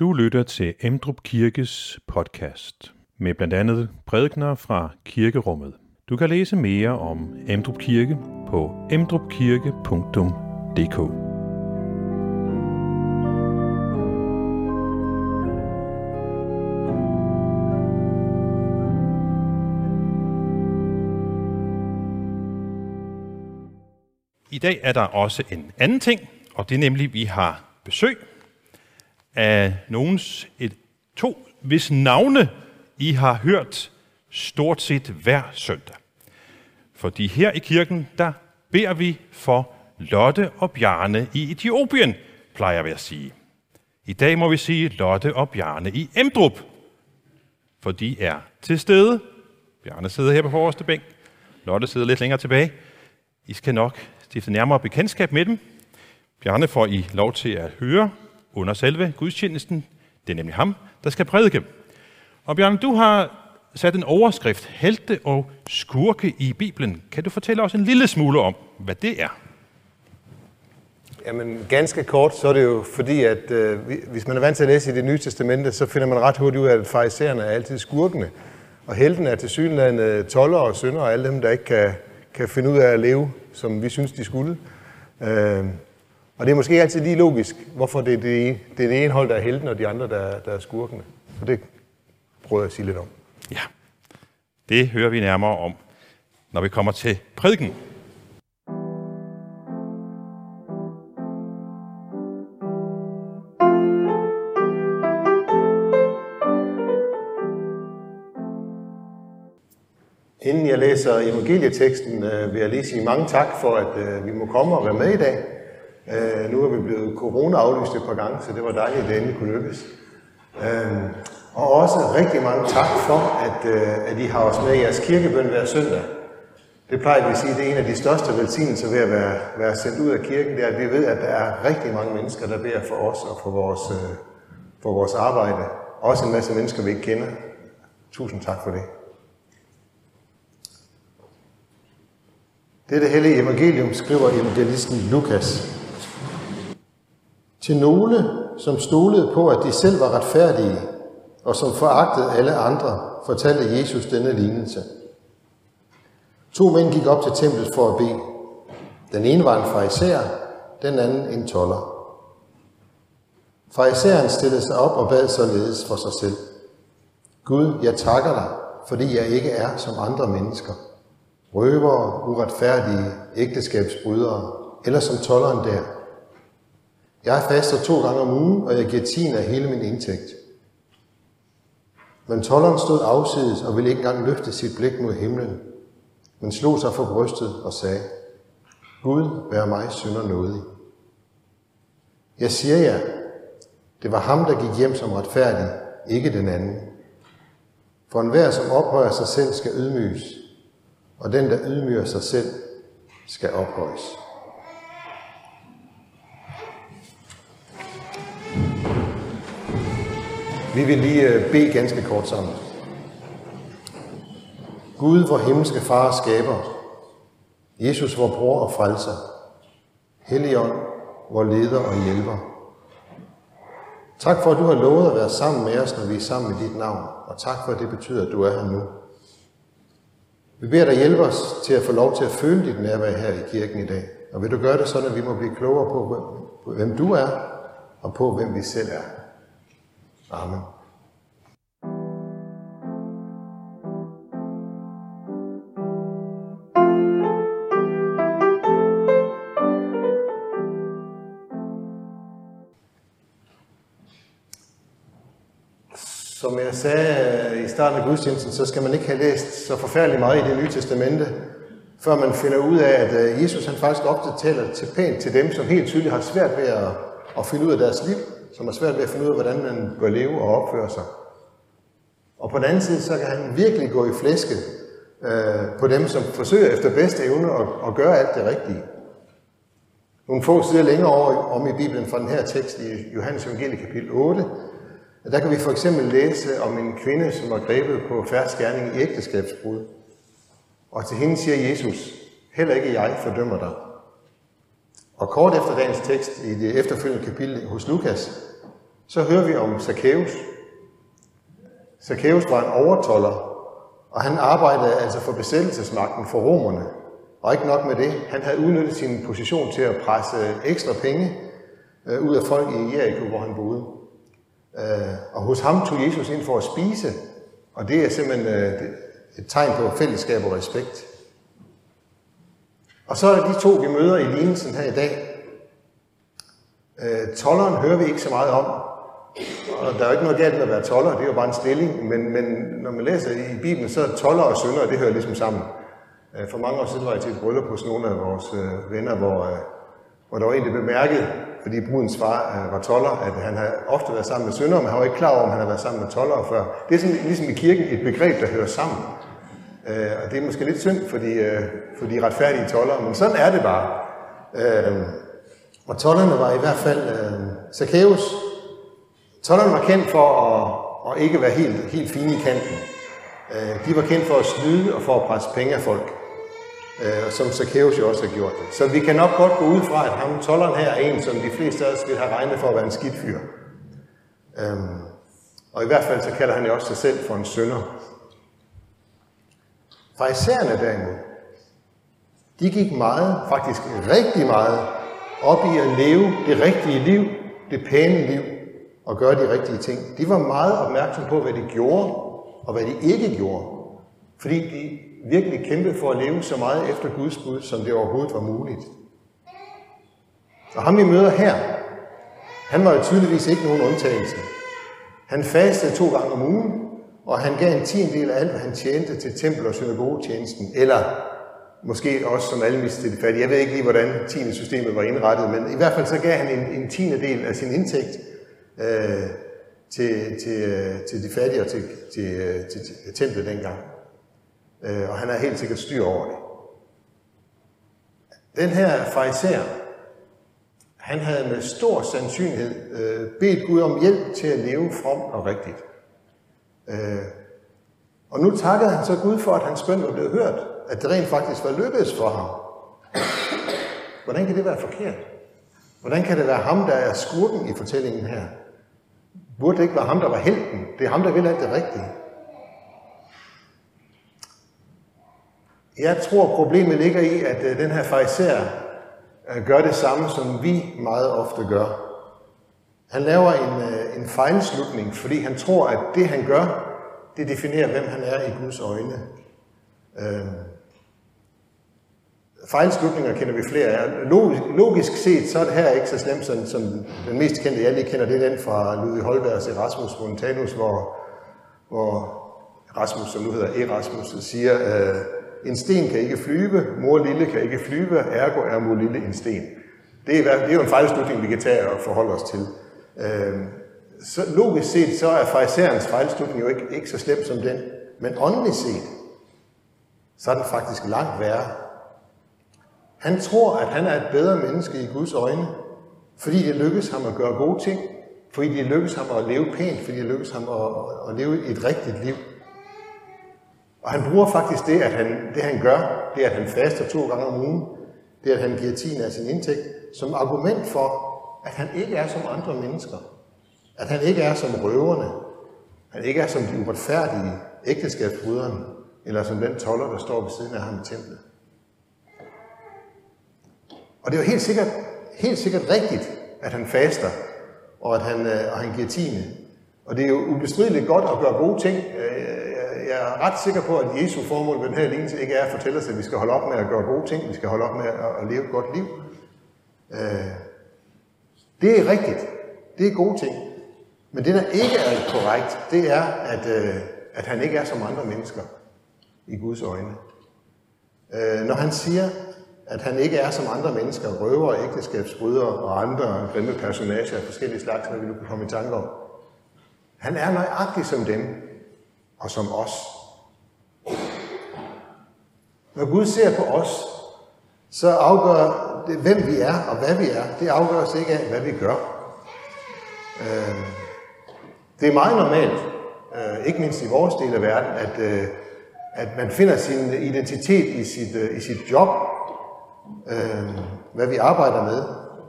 Du lytter til Emdrup Kirkes podcast med blandt andet prædikner fra kirkerummet. Du kan læse mere om Emdrup Kirke på emdrupkirke.dk. I dag er der også en anden ting, og det er nemlig, at vi har besøg af nogens et, to, hvis navne I har hørt stort set hver søndag. Fordi her i kirken, der beder vi for Lotte og Bjarne i Etiopien, plejer vi at sige. I dag må vi sige Lotte og Bjarne i Emdrup, for de er til stede. Bjarne sidder her på forreste bænk. Lotte sidder lidt længere tilbage. I skal nok stifte nærmere bekendtskab med dem. Bjarne får I lov til at høre under selve gudstjenesten. Det er nemlig ham, der skal prædike. Og Bjørn, du har sat en overskrift, helte og skurke i Bibelen. Kan du fortælle os en lille smule om, hvad det er? Jamen, ganske kort, så er det jo fordi, at øh, hvis man er vant til at læse i det nye testamente, så finder man ret hurtigt ud af, at farisæerne er altid skurkene. Og helten er til synlande toller og synder og alle dem, der ikke kan, kan finde ud af at leve, som vi synes, de skulle. Øh, og det er måske ikke altid lige logisk, hvorfor det er det, det, er det ene hold, der er helten, og de andre, der, der er skurkene. Så det prøver jeg at sige lidt om. Ja, det hører vi nærmere om, når vi kommer til prædiken. Inden jeg læser evangelieteksten, øh, vil jeg lige sige mange tak for, at øh, vi må komme og være med i dag. Øh, nu er vi blevet corona-aflyst et par gange, så det var dejligt, at det endelig kunne lykkes. Øh, og også rigtig mange tak for, at, øh, at I har os med i jeres kirkebøn hver søndag. Det plejer vi at sige, det er en af de største velsignelser ved at være, være sendt ud af kirken, det er, at vi ved, at der er rigtig mange mennesker, der beder for os og for vores, øh, for vores arbejde. Også en masse mennesker, vi ikke kender. Tusind tak for det. Dette hellige evangelium skriver evangelisten Lukas. Til nogle, som stolede på, at de selv var retfærdige, og som foragtede alle andre, fortalte Jesus denne lignelse. To mænd gik op til templet for at bede. Den ene var en fariser, den anden en toller. Fariseren stillede sig op og bad således for sig selv. Gud, jeg takker dig, fordi jeg ikke er som andre mennesker. Røvere, uretfærdige, ægteskabsbrydere, eller som tolleren der. Jeg faster to gange om ugen, og jeg giver tiende af hele min indtægt. Men tolleren stod afsides og ville ikke engang løfte sit blik mod himlen, men slog sig for brystet og sagde, Gud, vær mig synder nådig. Jeg siger jer, det var ham, der gik hjem som retfærdig, ikke den anden. For enhver, som ophøjer sig selv, skal ydmyges, og den, der ydmyger sig selv, skal ophøjes. Vi vil lige øh, bede ganske kort sammen. Gud, vor himmelske far skaber, Jesus, vor bror og frelser, Helligånd, vor leder og hjælper. Tak for, at du har lovet at være sammen med os, når vi er sammen med dit navn, og tak for, at det betyder, at du er her nu. Vi beder dig hjælpe os til at få lov til at føle dit nærvær her i kirken i dag. Og vil du gøre det sådan, at vi må blive klogere på, hvem du er, og på, hvem vi selv er. Amen. Som jeg sagde øh, i starten af gudstjenesten, så skal man ikke have læst så forfærdeligt meget i det nye testamente, før man finder ud af, at øh, Jesus han faktisk ofte taler til pænt til dem, som helt tydeligt har svært ved at, at finde ud af deres liv, som har svært ved at finde ud af, hvordan man bør leve og opføre sig. Og på den anden side, så kan han virkelig gå i flæske øh, på dem, som forsøger efter bedste evne at, at gøre alt det rigtige. Nogle få sider længere over om i Bibelen fra den her tekst i Johannes evangelie kapitel 8, der kan vi for eksempel læse om en kvinde, som var grebet på færdskærning i ægteskabsbrud. Og til hende siger Jesus, heller ikke jeg fordømmer dig. Og kort efter dagens tekst i det efterfølgende kapitel hos Lukas, så hører vi om Zacchaeus. Zacchaeus var en overtoller, og han arbejdede altså for besættelsesmagten for romerne. Og ikke nok med det, han havde udnyttet sin position til at presse ekstra penge øh, ud af folk i Jericho, hvor han boede. Øh, og hos ham tog Jesus ind for at spise, og det er simpelthen øh, et tegn på fællesskab og respekt. Og så er de to, vi møder i lignelsen her i dag. Øh, tolleren hører vi ikke så meget om, og der er jo ikke noget galt med at være toller, det er jo bare en stilling, men, men når man læser i Bibelen, så er toller og sønder, det hører ligesom sammen. Øh, for mange år siden var jeg til et bryllup hos nogle af vores øh, venner, hvor, hvor der var en, der bemærkede, fordi brudens far øh, var toller, at han havde ofte været sammen med sønder, men han var ikke klar over, om han havde været sammen med toller før. Det er sådan, ligesom i kirken et begreb, der hører sammen. Øh, og det er måske lidt synd for de, øh, for de retfærdige toller, men sådan er det bare. Øh, og tollerne var i hvert fald øh, Zacchaeus. Tollerne var kendt for at, at ikke være helt, helt fine i kanten. Øh, de var kendt for at snyde og for at presse penge af folk øh, som Zacchaeus jo også har gjort det. Så vi kan nok godt gå ud fra, at ham tolleren her er en, som de fleste af os vil have regnet for at være en skidt fyr. Øh, og i hvert fald så kalder han jo også sig selv for en sønder. Farisæerne derimod, de gik meget, faktisk rigtig meget, op i at leve det rigtige liv, det pæne liv, og gøre de rigtige ting. De var meget opmærksomme på, hvad de gjorde, og hvad de ikke gjorde. Fordi de virkelig kæmpede for at leve så meget efter Guds bud, som det overhovedet var muligt. Og ham vi møder her, han var jo tydeligvis ikke nogen undtagelse. Han fastede to gange om ugen, og han gav en tiendel af alt, hvad han tjente til tempel- og synagogetjenesten, eller måske også som almist til fattige. Jeg ved ikke lige, hvordan tiende systemet var indrettet, men i hvert fald så gav han en, en tiende del af sin indtægt øh, til, til, øh, til de fattige og til, øh, til, til, til templet dengang. Øh, og han er helt sikkert styr over det. Den her fariser, han havde med stor sandsynlighed øh, bedt Gud om hjælp til at leve fromt og rigtigt. Øh, og nu takkede han så Gud for, at hans bøn var blevet hørt, at det rent faktisk var lykkedes for ham. Hvordan kan det være forkert? Hvordan kan det være ham, der er skurken i fortællingen her? Burde det ikke være ham, der var helten? Det er ham, der vil alt det rigtige. Jeg tror, problemet ligger i, at øh, den her fariser øh, gør det samme, som vi meget ofte gør. Han laver en, øh, en fejlslutning, fordi han tror, at det han gør, det definerer, hvem han er i Guds øjne. Øh, fejlslutninger kender vi flere af. Logisk set, så er det her ikke så slemt, som, som den mest kendte, jeg lige kender, det er den fra Ludvig Holbergs Erasmus Montanus, hvor, hvor Rasmus, som nu hedder Erasmus, siger, øh, en sten kan ikke flyve, mor lille kan ikke flyve, ergo er mor lille en sten. Det er, det er jo en fejlslutning, vi kan tage og forholde os til. Øh, så logisk set, så er farisæerens fejlslutning jo ikke, ikke så slem som den. Men åndeligt set, så er den faktisk langt værre. Han tror, at han er et bedre menneske i Guds øjne, fordi det lykkes ham at gøre gode ting, fordi det lykkes ham at leve pænt, fordi det lykkes ham at, at leve et rigtigt liv. Og han bruger faktisk det, at han, det han gør, det at han faster to gange om ugen, det at han giver tiende af sin indtægt, som argument for, at han ikke er som andre mennesker. At han ikke er som røverne. Han ikke er som de uretfærdige ægteskabsbryderne, eller som den toller, der står ved siden af ham i templet. Og det er jo helt sikkert, helt sikkert rigtigt, at han faster, og at han, øh, og han giver tiende. Og det er jo ubestrideligt godt at gøre gode ting. Øh, jeg er ret sikker på, at Jesu formål med den her lignelse ikke er at fortælle os, at vi skal holde op med at gøre gode ting, vi skal holde op med at, leve et godt liv. Øh, det er rigtigt. Det er gode ting. Men det, der ikke er korrekt, det er, at, øh, at han ikke er som andre mennesker i Guds øjne. Øh, når han siger, at han ikke er som andre mennesker, røver, ægteskabsbrydere og andre grimme personager af forskellige slags, som vi nu kan komme i tanke om. Han er nøjagtig som dem, og som os. Når Gud ser på os, så afgør det, hvem vi er og hvad vi er. Det afgøres ikke af, hvad vi gør. Øh, det er meget normalt, øh, ikke mindst i vores del af verden, at, øh, at man finder sin identitet i sit, øh, i sit job, øh, hvad vi arbejder med.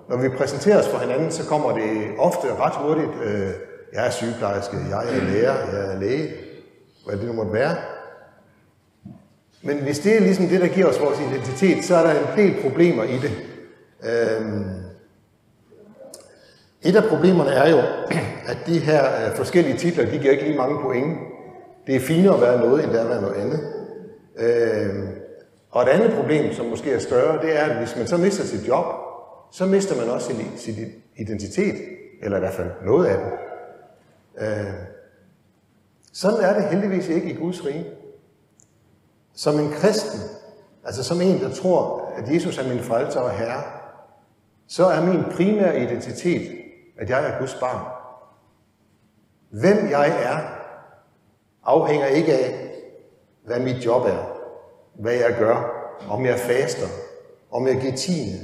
når vi præsenterer os for hinanden, så kommer det ofte ret hurtigt, øh, jeg er sygeplejerske, jeg er lærer, jeg er læge, hvad det nu måtte være. Men hvis det er ligesom det, der giver os vores identitet, så er der en del problemer i det. Øhm, et af problemerne er jo, at de her øh, forskellige titler, de giver ikke lige mange point. Det er finere at være noget, end det er at være noget andet. Øhm, og et andet problem, som måske er større, det er, at hvis man så mister sit job, så mister man også sin, sin identitet, eller i hvert fald noget af den. Øh, sådan er det heldigvis ikke i Guds rige. Som en kristen, altså som en, der tror, at Jesus er min frelser og herre, så er min primære identitet, at jeg er Guds barn. Hvem jeg er, afhænger ikke af, hvad mit job er, hvad jeg gør, om jeg faster, om jeg giver tiende,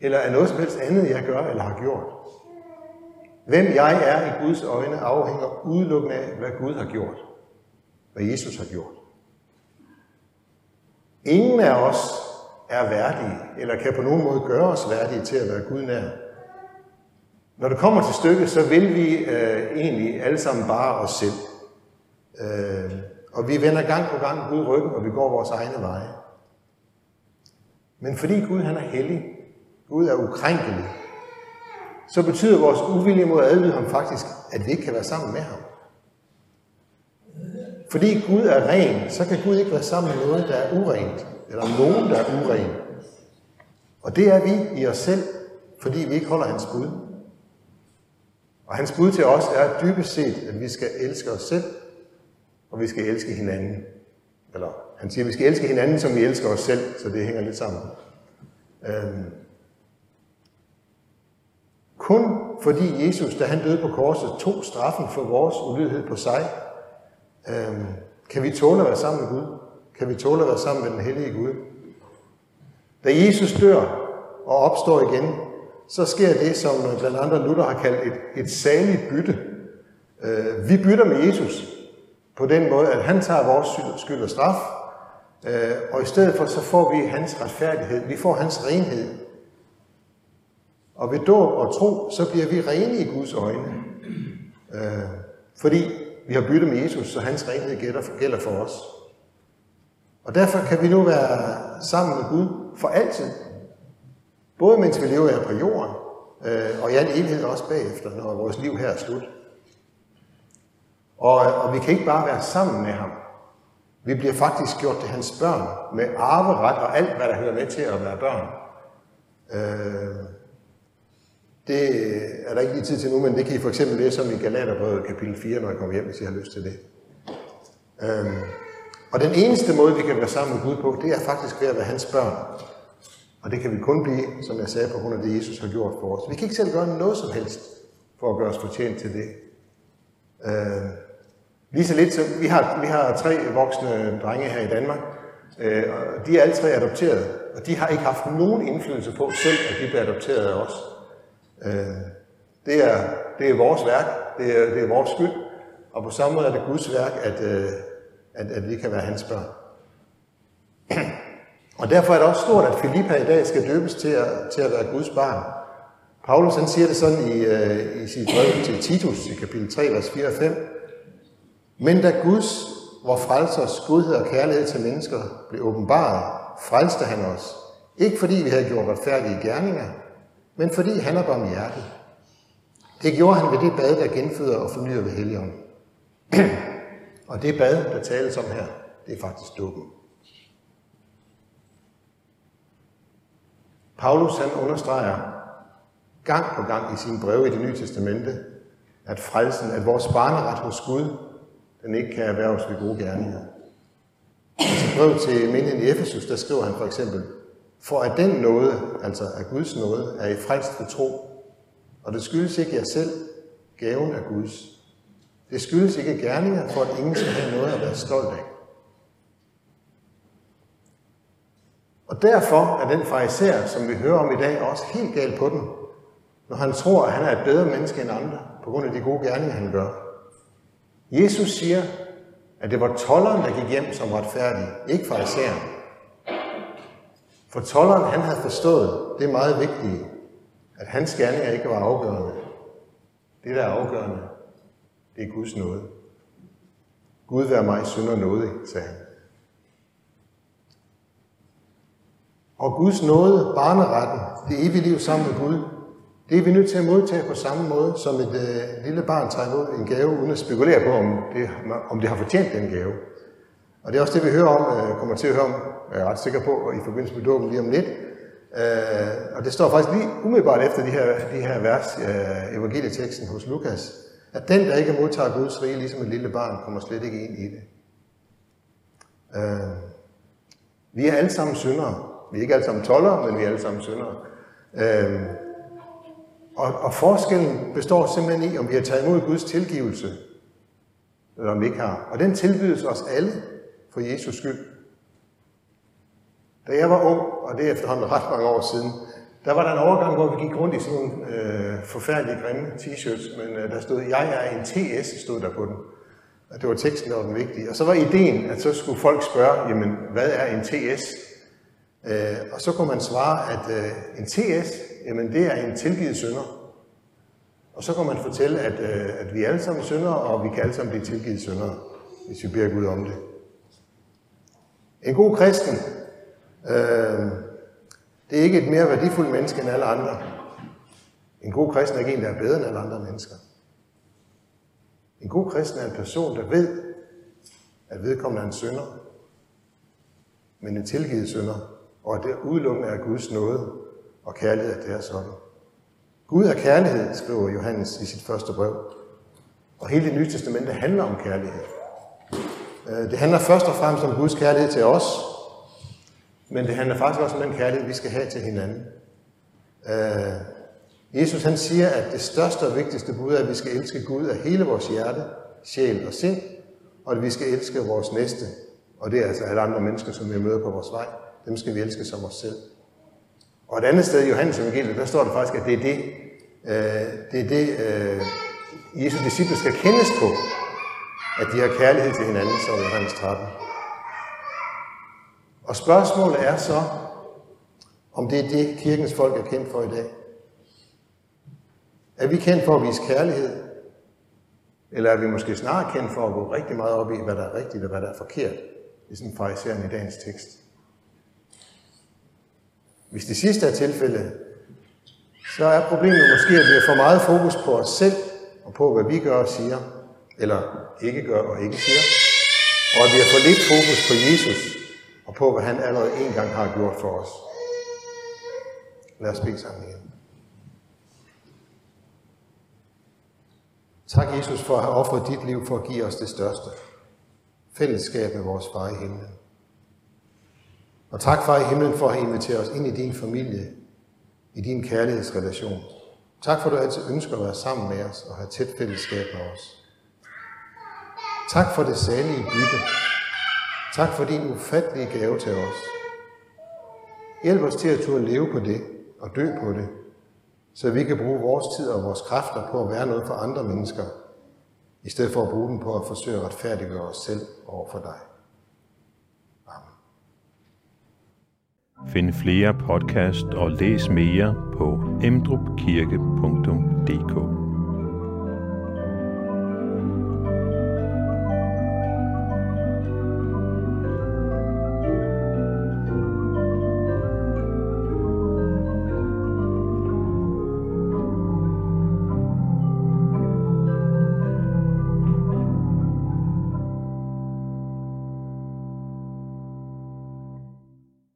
eller er noget som helst andet, jeg gør eller har gjort. Hvem jeg er i Guds øjne afhænger udelukkende af, hvad Gud har gjort. Hvad Jesus har gjort. Ingen af os er værdige, eller kan på nogen måde gøre os værdige til at være Gud nær. Når det kommer til stykket, så vil vi øh, egentlig alle sammen bare os selv. Øh, og vi vender gang på gang Gud ryggen, og vi går vores egne veje. Men fordi Gud han er hellig, Gud er ukrænkelig, så betyder vores uvilje mod at adlyde ham faktisk, at vi ikke kan være sammen med ham. Fordi Gud er ren, så kan Gud ikke være sammen med noget, der er urent, eller nogen, der er uren. Og det er vi i os selv, fordi vi ikke holder hans bud. Og hans bud til os er dybest set, at vi skal elske os selv, og vi skal elske hinanden. Eller han siger, at vi skal elske hinanden, som vi elsker os selv, så det hænger lidt sammen. Øhm, kun fordi Jesus, da han døde på korset, tog straffen for vores ulydighed på sig, øhm, kan vi tåle at være sammen med Gud. Kan vi tåle at være sammen med den hellige Gud. Da Jesus dør og opstår igen, så sker det, som øh, blandt andre Luther har kaldt et, et saligt bytte. Øh, vi bytter med Jesus på den måde, at han tager vores skyld og straf, øh, og i stedet for, så får vi hans retfærdighed. Vi får hans renhed. Og ved dåb og tro, så bliver vi rene i Guds øjne. Øh, fordi vi har byttet med Jesus, så hans renhed gælder for, os. Og derfor kan vi nu være sammen med Gud for altid. Både mens vi lever her på jorden, øh, og i al evighed også bagefter, når vores liv her er slut. Og, og vi kan ikke bare være sammen med ham. Vi bliver faktisk gjort til hans børn, med arveret og alt, hvad der hører med til at være børn. Øh, det er der ikke lige tid til nu, men det kan I for eksempel læse om i Galaterbrevet kapitel 4, når I kommer hjem, hvis I har lyst til det. Øhm, og den eneste måde, vi kan være sammen med Gud på, det er faktisk ved at være hans børn. Og det kan vi kun blive, som jeg sagde, på grund af det, Jesus har gjort for os. Vi kan ikke selv gøre noget som helst for at gøre os fortjent til det. Øh, lige så lidt, så vi har, vi har tre voksne drenge her i Danmark, øh, og de er alle tre adopteret, og de har ikke haft nogen indflydelse på selv, at de bliver adopteret af os. Øh, det, er, det er vores værk, det er, det er vores skyld, og på samme måde er det Guds værk, at, øh, at, at vi kan være hans børn. Og derfor er det også stort, at Filippa i dag skal døbes til at, til at være Guds barn. Paulus han siger det sådan i, øh, i sit brev til Titus i kapitel 3, vers 4 og 5. Men da Guds, vor frelsers godhed og kærlighed til mennesker blev åbenbaret, frelste han os. Ikke fordi vi havde gjort retfærdige gerninger, men fordi han er barmhjertig. Det gjorde han ved det bad, der genføder og fornyer ved Helligånden. og det bad, der tales om her, det er faktisk dukken. Paulus han understreger gang på gang i sine breve i det nye testamente, at frelsen, at vores barneret hos Gud, den ikke kan erhverves ved gode gerninger. I sit brev til menigheden i Efesus, der skriver han for eksempel, for at den nåde, altså af Guds nåde, er i frelst ved tro. Og det skyldes ikke jer selv, gaven af Guds. Det skyldes ikke gerninger, for at ingen skal have noget at være stolt af. Og derfor er den fariser, som vi hører om i dag, også helt gal på den, når han tror, at han er et bedre menneske end andre, på grund af de gode gerninger, han gør. Jesus siger, at det var tolleren, der gik hjem som retfærdig, ikke fariseren. For tolleren, han havde forstået det meget vigtige, at hans gerninger ikke var afgørende. Det, der er afgørende, det er Guds nåde. Gud vær mig synder nåde, sagde han. Og Guds nåde, barneretten, det evige liv sammen med Gud, det er vi nødt til at modtage på samme måde, som et øh, lille barn tager imod en gave, uden at spekulere på, om det, om det har fortjent den gave. Og det er også det, vi hører om, øh, kommer til at høre om, er ret sikker på, i forbindelse med dåben lige om lidt. Øh, og det står faktisk lige umiddelbart efter de her, de her vers, øh, evangelieteksten hos Lukas, at den, der ikke modtager Guds rige, ligesom et lille barn, kommer slet ikke ind i det. Øh, vi er alle sammen syndere. Vi er ikke alle sammen tollere, men vi er alle sammen syndere. Øh, og, og forskellen består simpelthen i, om vi har taget imod Guds tilgivelse, eller om vi ikke har. Og den tilbydes os alle for Jesus skyld. Da jeg var ung, og det er efterhånden ret mange år siden, der var der en overgang, hvor vi gik rundt i sådan nogle øh, forfærdelige grimme t-shirts, men øh, der stod, jeg er en TS, stod der på den. Og det var teksten, der var den vigtige. Og så var ideen, at så skulle folk spørge, jamen, hvad er en TS? Øh, og så kunne man svare, at øh, en TS, jamen det er en tilgivet synder. Og så kunne man fortælle, at, øh, at vi er alle sammen syndere, og vi kan alle sammen blive tilgivet syndere, hvis vi beder Gud om det. En god kristen, øh, det er ikke et mere værdifuldt menneske end alle andre. En god kristen er ikke en, der er bedre end alle andre mennesker. En god kristen er en person, der ved, at vedkommende er en synder, men en tilgivet synder, og at det udelukkende er Guds nåde og kærlighed, at det er sådan. Gud er kærlighed, skriver Johannes i sit første brev. Og hele det nye testamente handler om kærlighed. Øh, det handler først og fremmest om Guds kærlighed til os, men det handler faktisk også om den kærlighed, vi skal have til hinanden. Øh, Jesus han siger, at det største og vigtigste bud er, at vi skal elske Gud af hele vores hjerte, sjæl og sind, og at vi skal elske vores næste, og det er altså alle andre mennesker, som vi møder på vores vej. Dem skal vi elske som os selv. Og et andet sted i Johannes evangeliet, der står der faktisk, at det er det, øh, det, er det øh, Jesu disciple skal kendes på, at de har kærlighed til hinanden, som Johannes 13. Og spørgsmålet er så, om det er det, kirkens folk er kendt for i dag. Er vi kendt for at vise kærlighed? Eller er vi måske snarere kendt for at gå rigtig meget op i, hvad der er rigtigt og hvad der er forkert? Det er sådan fariseren i dagens tekst. Hvis det sidste er tilfældet, så er problemet måske, at vi har for meget fokus på os selv og på, hvad vi gør og siger, eller ikke gør og ikke siger, og at vi har for lidt fokus på Jesus og på, hvad han allerede en gang har gjort for os. Lad os bede sammen igen. Tak, Jesus, for at have offret dit liv for at give os det største. Fællesskab med vores far i himlen. Og tak, far i himlen, for at have inviteret os ind i din familie, i din kærlighedsrelation. Tak for, at du altid ønsker at være sammen med os og have tæt fællesskab med os. Tak for det salige bytte. Tak for din ufattelige gave til os. Hjælp os til at turde leve på det og dø på det, så vi kan bruge vores tid og vores kræfter på at være noget for andre mennesker, i stedet for at bruge dem på at forsøge at retfærdiggøre os selv over for dig. Amen. Find flere podcast og læs mere på emdrupkirke.dk